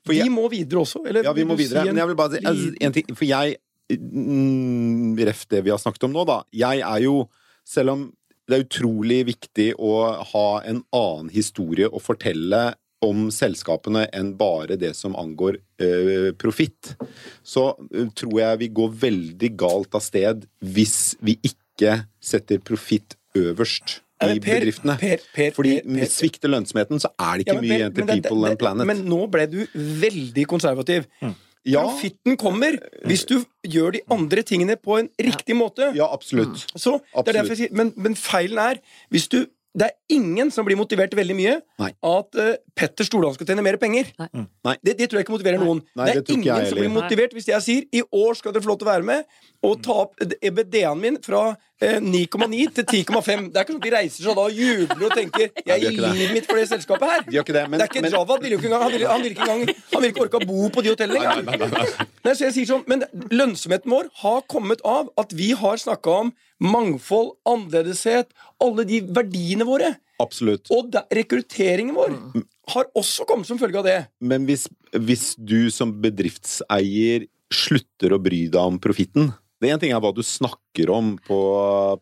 S1: For
S2: Vi må videre også, eller
S1: ja, vi må videre.
S2: si en
S1: Men jeg vil bare si altså, en ting, For jeg mm, Ref det vi har snakket om nå, da. Jeg er jo, selv om det er utrolig viktig å ha en annen historie å fortelle om selskapene enn bare det som angår eh, profitt, så eh, tror jeg vi går veldig galt av sted hvis vi ikke setter profitt øverst i
S2: Per,
S1: bedriftene.
S2: Per, Per,
S1: Fordi
S2: Per, Per.
S1: svikter lønnsomheten, så er det ikke
S2: ja,
S1: mye igjen til People
S2: det-
S1: and Planet.
S2: Men nå ble du veldig konservativ.
S1: Ja.
S2: Profitten kommer hvis du gjør de andre tingene på en riktig måte.
S1: Ja, absolutt.
S2: Så det er derfor jeg sier, men, men feilen er hvis du det er ingen som blir motivert veldig mye
S1: Nei.
S2: at uh, Petter Stordalen skal tjene mer penger.
S3: Nei.
S1: Nei.
S2: Det, det tror jeg ikke motiverer noen.
S1: Nei,
S2: det
S1: det er
S2: ingen
S1: jeg
S2: som blir motivert hvis jeg sier i år skal dere få lov til å være med og ta opp EBD-en min fra eh, 9,9 til 10,5. Det er ikke sånn at de reiser seg da og jubler og tenker jeg gir livet mitt for det selskapet her.
S1: De det, men-
S2: det er ikke
S1: men-
S2: Javad vil jo ikke engang Han vil, han vil ikke engang Han vil ikke orke å bo på de hotellene engang. Nei, så jeg sier sånn, Men lønnsomheten vår har kommet av at vi har snakka om mangfold, annerledeshet, alle de verdiene våre.
S1: Absolutt.
S2: Og da, rekrutteringen vår har også kommet som følge av det.
S1: Men hvis, hvis du som bedriftseier slutter å bry deg om profitten Det er en ting er hva du snakker om på,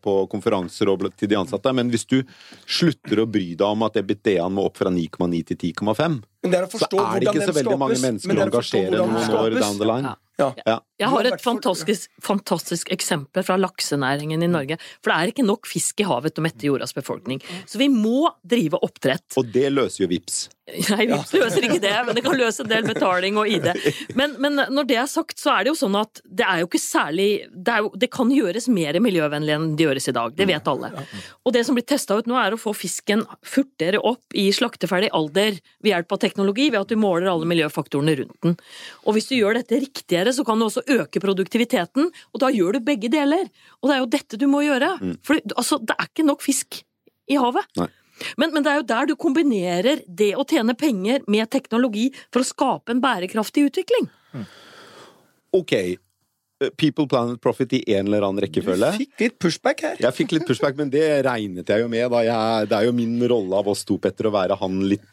S1: på konferanser og til de ansatte, men hvis du slutter å bry deg om at EBITDA-en må opp fra 9,9 til 10,5,
S2: Men det er å
S1: så er det ikke så veldig
S2: skapes. mange
S1: mennesker å
S2: er forstå
S1: engasjere noen år down the line.
S3: Ja.
S2: Ja.
S1: Ja.
S3: Jeg har et fantastisk, fantastisk eksempel fra laksenæringen i Norge. For det er ikke nok fisk i havet til å mette jordas befolkning. Så vi må drive oppdrett.
S1: Og det løser jo VIPS.
S3: Nei, VIPS løser ikke det, men det kan løse en del betaling og ID. Men, men når det er sagt, så er det jo sånn at det er jo ikke særlig Det, er jo, det kan gjøres mer miljøvennlig enn det gjøres i dag. Det vet alle. Og det som blir testa ut nå, er å få fisken furtere opp i slakteferdig alder ved hjelp av teknologi, ved at du måler alle miljøfaktorene rundt den. Og hvis du gjør dette riktigere, så kan du også øke produktiviteten, og da gjør du begge deler. Og det er jo dette du må gjøre. For altså, det er ikke nok fisk i havet.
S1: Nei.
S3: Men, men det er jo der du kombinerer det å tjene penger med teknologi for å skape en bærekraftig utvikling.
S1: Ok, People, Planet, Profit i en eller annen rekkefølge.
S2: Du fikk litt pushback her.
S1: Jeg fikk litt pushback, men det regnet jeg jo med. da jeg, Det er jo min rolle av oss to, Petter, å være han litt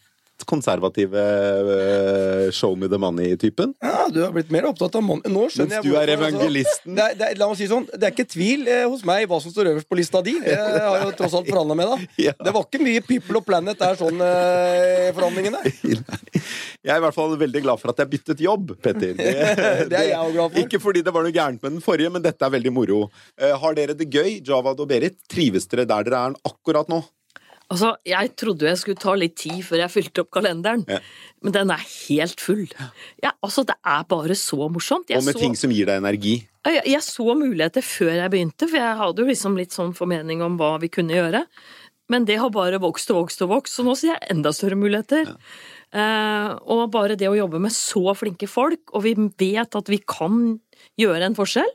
S1: konservative uh, show me the money-typen.
S2: Ja, Du har blitt mer opptatt av money. Nå skjønner
S1: Mens
S2: jeg
S1: du er
S2: altså.
S1: evangelisten.
S2: Det er, det er, la meg si sånn, det er ikke tvil eh, hos meg hva som står øverst på lista di. Jeg har jo tross alt forhandla med deg.
S1: Ja.
S2: Det var ikke mye People og Planet der sånn eh, forhandlingene.
S1: Jeg er i hvert fall veldig glad for at jeg byttet jobb, Petter. Det,
S2: Det er jeg også glad for.
S1: Ikke fordi det var noe gærent med den forrige, men dette er veldig moro. Uh, har dere det gøy, Javad og Berit? Trives dere der dere er akkurat nå?
S3: Altså, Jeg trodde jeg skulle ta litt tid før jeg fylte opp kalenderen,
S1: Ja.
S3: men den er helt full. Ja, altså, Det er bare så morsomt. Jeg
S1: Og med
S3: så-
S1: ting som gir deg energi?
S3: Jeg, jeg så muligheter før jeg begynte, for jeg hadde jo liksom litt sånn formening om hva vi kunne gjøre. Men det har bare vokst og vokst og vokst, så nå ser jeg enda større muligheter. Eh, og bare det å jobbe med så flinke folk, og vi vet at vi kan gjøre en forskjell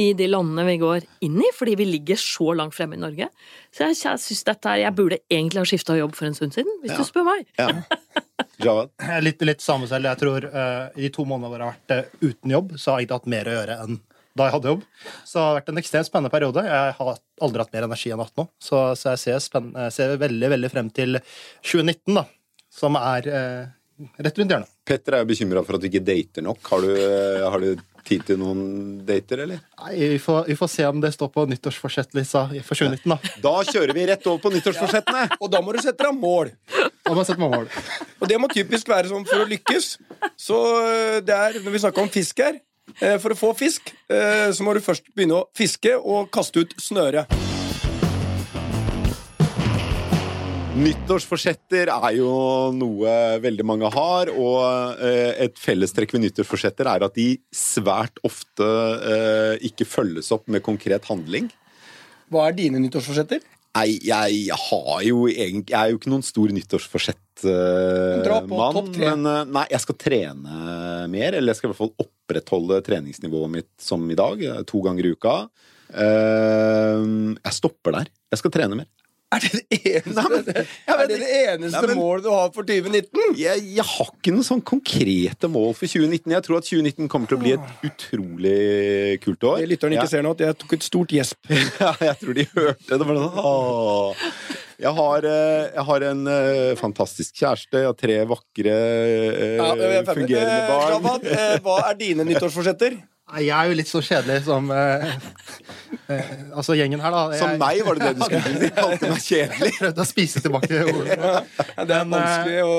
S3: i de landene vi går inn i, fordi vi ligger så langt fremme i Norge. Så jeg, jeg synes dette her, Jeg burde egentlig ha skifta jobb for en stund siden, hvis
S1: Ja.
S3: du spør meg.
S1: Ja.
S4: Litt, litt samme selv. Jeg tror uh, I de to månedene hvor jeg har vært uh, uten jobb, så har jeg ikke hatt mer å gjøre enn da jeg hadde jobb. Så det har vært en ekstremt spennende periode. Jeg har aldri hatt mer energi enn hatt nå. Så, så jeg ser, spenn- ser veldig veldig frem til 2019, da, som er eh, rett rundt hjørnet.
S1: Petter er jo bekymra for at du ikke dater nok. Har du, eh, har du tid til noen dater, eller?
S4: Nei, vi får, vi får se om det står på nyttårsforsettlista for 2019, da.
S1: Da kjører vi rett over på nyttårsforsettene!
S2: Og da må du sette deg mål.
S4: Da må jeg sette meg mål.
S2: Og det må typisk være sånn for å lykkes. Så eh, det er, når vi snakker om fisk her For å få fisk, eh, så må du først begynne å fiske og kaste ut snøret.
S1: Nyttårsforsetter er jo noe veldig mange har, og eh, et fellestrekk ved nyttårsforsetter er at de svært ofte eh, ikke følges opp med konkret handling.
S2: Hva er dine nyttårsforsetter?
S1: Nei, jeg har jo egentlig Jeg er jo ikke noen stor nyttårsforsett-mann.
S2: Tre.
S1: men eh, nei, jeg skal trene mer. Eller jeg skal i hvert fall opprettholde treningsnivået mitt som i dag. eh, To ganger i uka. Eh, jeg stopper der. Jeg skal trene mer.
S2: Er det det eneste,
S1: Nei, men-
S2: er det, det eneste
S1: Nei, men-
S2: målet du har for 2019?
S1: Jeg, jeg har ikke noen sånn konkrete mål for 2019. Jeg tror at 2019 kommer til å bli et utrolig kult år.
S2: Det lytteren ikke ser nå, at jeg tok et stort gjesp.
S1: Ja, jeg tror de hørte det. Var sånn. Jeg, har, eh, jeg har en eh, fantastisk kjæreste. Jeg har tre vakre, eh,
S2: Ja, er
S1: fungerende barn.
S2: Hva er dine nyttårsforsetter?
S4: Jeg er jo litt så kjedelig som eh, eh, Altså gjengen her, da.
S1: Som meg, var det det du skulle si? Kalte meg kjedelig.
S4: Jeg prøvde å spise tilbake ordene.
S2: Ja, det er
S4: Men, eh,
S2: vanskelig å,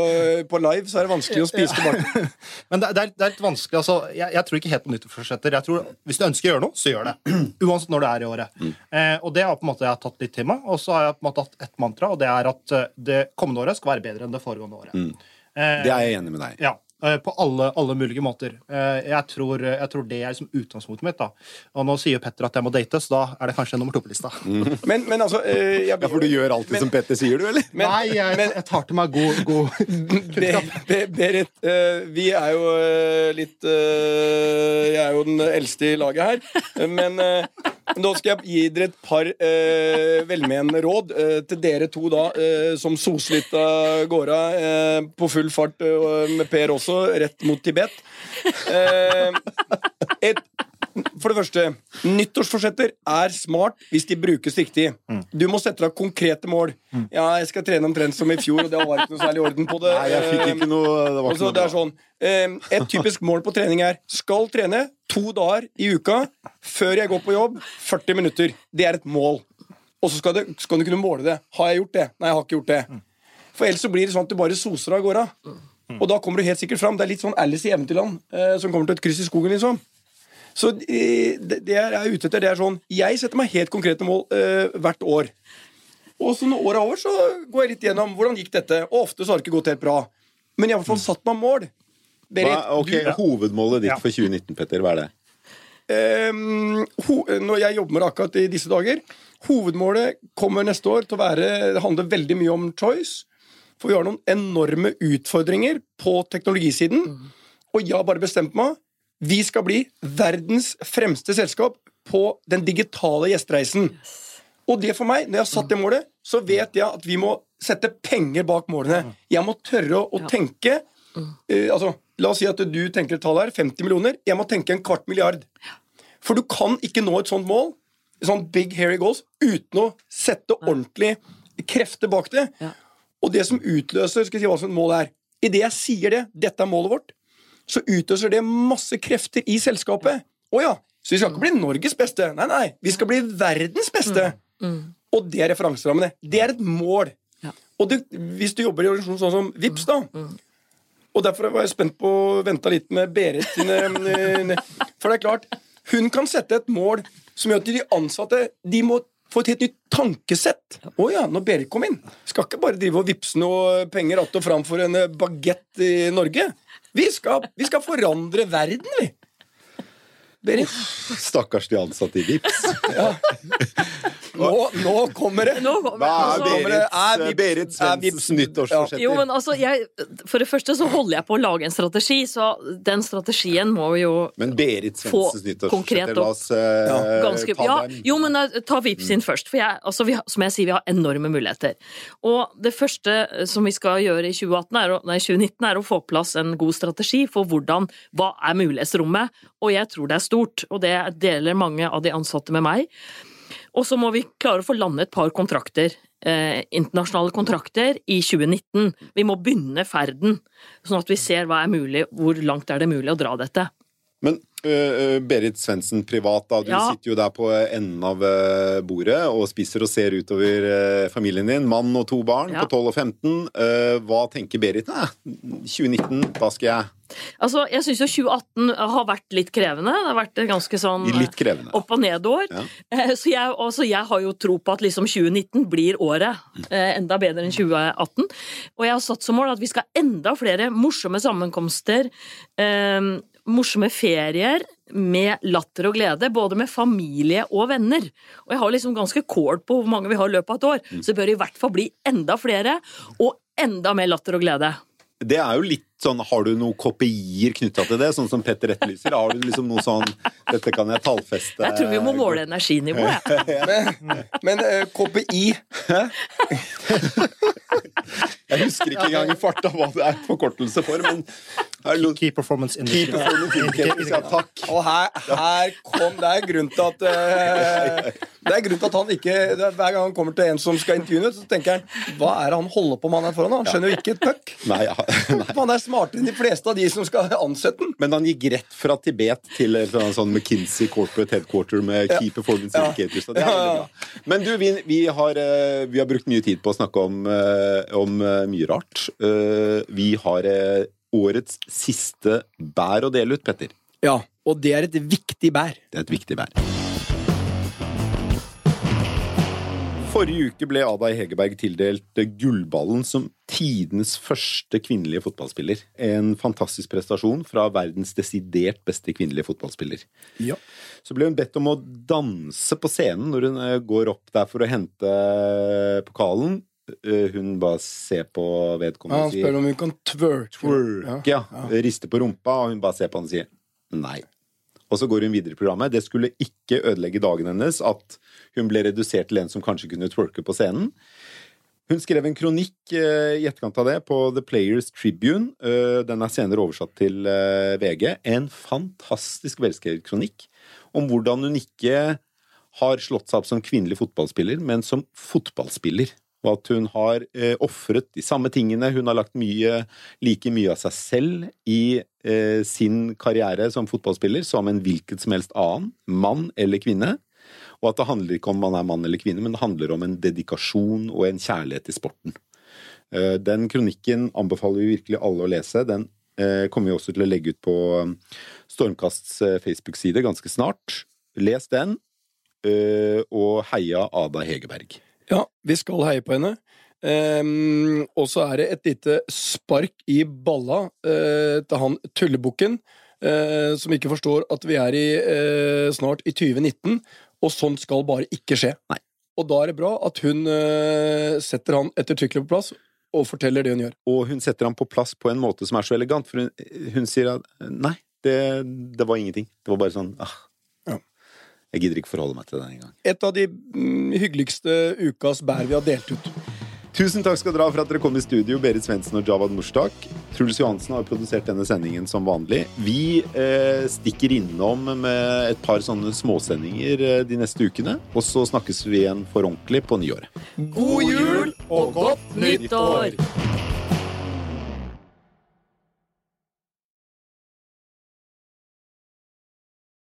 S2: På live så er det vanskelig å spise tilbake.
S4: Men det, det, er, det er litt vanskelig. altså, jeg, jeg tror ikke helt på nyttårsforsetter. Jeg tror, Hvis du ønsker å gjøre noe, så gjør det. Uansett når det er i året. Eh, og det har på en måte jeg har tatt litt til meg. Og så har jeg på en måte hatt ett mantra, og det er at eh, det kommende året skal være bedre enn det foregående året. Mm.
S1: Det er jeg enig med deg i.
S4: Ja, eh, på alle, alle mulige måter. Eh, Jeg tror, jeg tror det er liksom utgangspunktet mitt. da. Og nå sier jo Petter at jeg må date, så da er det kanskje nummer to på lista.
S2: Men, men altså eh, jeg,
S1: Ja, For du gjør alltid som Petter sier, du, eller?
S2: Men-
S4: Nei, jeg,
S2: men-
S4: jeg tar til meg god, god
S2: Be, Be, Berit, eh, vi er jo eh, litt eh, Jeg er jo den eldste i laget her. Men eh, nå skal jeg gi dere et par eh, velmenende råd eh, til dere to da, eh, som soser litt av gårde eh, på full fart, eh, med Per også, rett mot Tibet. Eh, et, for det første, nyttårsforsetter er smart hvis de brukes riktig. Du må sette deg konkrete mål. Ja, jeg skal trene omtrent som i fjor, og det var ikke noe særlig orden på det.
S1: Nei, jeg fikk ikke noe Det var ikke noe
S2: sånn eh, Et typisk mål på trening er skal trene to dager i uka før jeg går på jobb. 40 minutter. Det er et mål. Og så skal, det, skal du kunne måle det. Har jeg gjort det? Nei, jeg har ikke gjort det. For ellers så blir det sånn at du bare soser av gårde. Og da kommer du helt sikkert fram. Det er litt sånn Alice i Eventyrland eh, som kommer til et kryss i skogen, liksom. Så eh, det, det jeg er ute etter, det er sånn Jeg setter meg helt konkrete mål eh, hvert år. Og så når året er over, så går jeg litt gjennom hvordan gikk dette. Og ofte så har det ikke gått helt bra. Men jeg har i hvert fall satt meg mål. Berit,
S1: Hva, ok, Hovedmålet ditt
S4: Ja.
S1: for 2019, Petter, hva er det?
S2: Um, ho når jeg jobber med det akkurat i disse dager Hovedmålet kommer neste år til å være Det handler veldig mye om choice. For vi har noen enorme utfordringer på teknologisiden. Og jeg har bare bestemt meg. Vi skal bli verdens fremste selskap på den digitale gjestereisen. Og det for meg, når jeg har satt det målet, så vet jeg at vi må sette penger bak målene. Jeg må tørre å, å
S3: Ja.
S2: tenke uh, altså, La oss si at du tenker et tall her, 50 millioner. Jeg må tenke en kvart milliard. For du kan ikke nå et sånt mål, sånn big hairy goals, uten å sette ordentlig krefter bak det.
S3: Ja.
S2: Og det som utløser skal jeg si hva som et mål er Idet jeg sier det, dette er målet vårt, så utløser det masse krefter i selskapet. Å ja, så vi skal ikke bli Norges beste. Nei, nei, vi skal bli verdens beste. Og det er referanserammene. Det er et mål.
S3: Ja.
S2: Og det, hvis du jobber i organisasjon sånn som VIPS da Og derfor var jeg spent på å vente litt med Berit sine eh, For det er klart, hun kan sette et mål som gjør at de ansatte de må få et helt nytt tankesett. Å ja, når Berit kom inn. Skal ikke bare drive og vippse noe penger att og fram for en bagett i Norge. Vi skal, vi skal forandre verden, vi. Berit,
S1: Stakkars de ansatte i Vipps.
S2: Nå, nå kommer det.
S3: Nå kommer-
S1: Hva er Berits,
S2: Vips-
S1: Berit
S2: er
S1: Svendsens nyttårsforsetter?
S3: Jo, men altså, jeg, For det første så holder jeg på å lage en strategi, så den strategien må vi jo
S1: Men Berit
S3: Få
S1: Svendsens nyttårsforsetter, la oss eh,
S3: Ganske,
S1: ta
S3: ja, jo, men eh, ta Vips inn først. For jeg, altså, vi, som jeg sier, vi har enorme muligheter. Og det første eh, som vi skal gjøre i 2018 er nei, 2019, er å få på plass en god strategi for hvordan, hva er mulighetsrommet. Og jeg tror det er stort, og det deler mange av de ansatte med meg. Og så må vi klare å få landet et par kontrakter, eh, internasjonale kontrakter, i 2019. Vi må begynne ferden, sånn at vi ser hva er mulig, hvor langt er det mulig å dra dette.
S1: Men uh, Berit Svendsen privat, da. Du
S3: Ja.
S1: sitter jo der på enden av øh, bordet og spiser og ser utover uh, familien din. Mann og to barn
S3: Ja.
S1: på 12 og 15. Uh, hva tenker Berit? Nei, 2019, da skal jeg
S3: Altså, jeg syns jo 2018 har vært litt krevende. Det har vært ganske sånn opp- og nedår.
S1: Ja.
S3: Eh, Så jeg, altså jeg har jo tro på at liksom 2019 blir året eh, enda bedre enn 2018. Og jeg har satt som mål at vi skal ha enda flere morsomme sammenkomster, eh, morsomme ferier med latter og glede, både med familie og venner. Og jeg har liksom ganske kål på hvor mange vi har i løpet av et år,
S1: Mm.
S3: så det bør i hvert fall bli enda flere, og enda mer latter og glede.
S1: Det er jo litt sånn, Har du noen kopier knytta til det, sånn som Petter etterlyser? Har du liksom noe sånn Dette kan jeg tallfeste.
S3: Jeg tror vi må måle energinivået. jeg.
S2: Men, men uh, KPI
S1: Jeg husker ikke engang i farta hva det er forkortelse for, men
S4: Key performance indicator.
S1: ja, takk.
S2: Og her, her kom Det er grunn til at uh, Det er grunn til at han ikke er, Hver gang han kommer til en som skal intervjue, så tenker han Hva er det han holder på med han er foran? Han skjønner jo ikke et puck.
S1: Nei, ja, nei.
S2: Er smartere enn de fleste av de som skal ansette den.
S1: Men han gikk rett fra Tibet til eller sånn McKinsey Corporate Headquarter med Key Performance
S2: Ja.
S1: Indicators. Det er veldig bra. Men du, vi, vi, har, eh, vi har brukt mye tid på å snakke om, eh, om eh, mye rart. Vi har årets siste bær å dele ut, Petter.
S2: Ja, og det er et viktig bær.
S1: Det er et viktig bær. Forrige uke ble Ada Hegerberg tildelt Gullballen som tidenes første kvinnelige fotballspiller. En fantastisk prestasjon fra verdens desidert beste kvinnelige fotballspiller.
S2: Ja.
S1: Så ble hun bedt om å danse på scenen når hun eh, går opp der for å hente pokalen. Eh, Hun bare ser på vedkommende og sier
S2: spør om hun kan twerk.
S1: Ja, ja. Rister på rumpa, og hun bare ser på han og sier nei. Og så går hun videre i programmet. Det skulle ikke ødelegge dagen hennes at hun ble redusert til en som kanskje kunne twerke på scenen. Hun skrev en kronikk eh, i etterkant av det på The Players Tribune. Eh, den er senere oversatt til eh, VG. En fantastisk velskrevet kronikk om hvordan hun ikke har slått seg opp som kvinnelig fotballspiller, men som fotballspiller. Og at hun har eh, ofret de samme tingene. Hun har lagt mye, like mye av seg selv i eh, sin karriere som fotballspiller som en hvilket som helst annen, mann eller kvinne. Og at det handler ikke om man er mann eller kvinne, men det handler om en dedikasjon og en kjærlighet til sporten. Eh, den kronikken anbefaler vi virkelig alle å lese. Den eh, kommer vi også til å legge ut på eh, Stormkasts eh, Facebook-side ganske snart. Les den, og heia Ada Hegerberg.
S2: Ja, vi skal heie på henne. Um, og så er det et lite spark i balla uh, til han tullebukken, uh, som ikke forstår at vi er i, uh, snart i 2019, og sånt skal bare ikke skje.
S1: Nei.
S2: Og da er det bra at hun setter han ettertrykkelig på plass, og forteller det hun gjør.
S1: Og hun setter ham på plass på en måte som er så elegant, for hun, hun sier at nei, det, det var ingenting. Det var bare sånn ah,
S2: Ja.
S1: Jeg gidder ikke forholde meg til det engang.
S2: Et av de mm, hyggeligste ukas bær vi har delt ut.
S1: Tusen takk skal dere ha for at dere kom i studio, Berit Svendsen og Javad Mushtak. Truls Johansen har produsert denne sendingen som vanlig. Vi eh, stikker innom med et par sånne småsendinger eh, de neste ukene. Og så snakkes vi igjen for ordentlig på nyåret.
S2: God jul og godt
S3: Nytt år!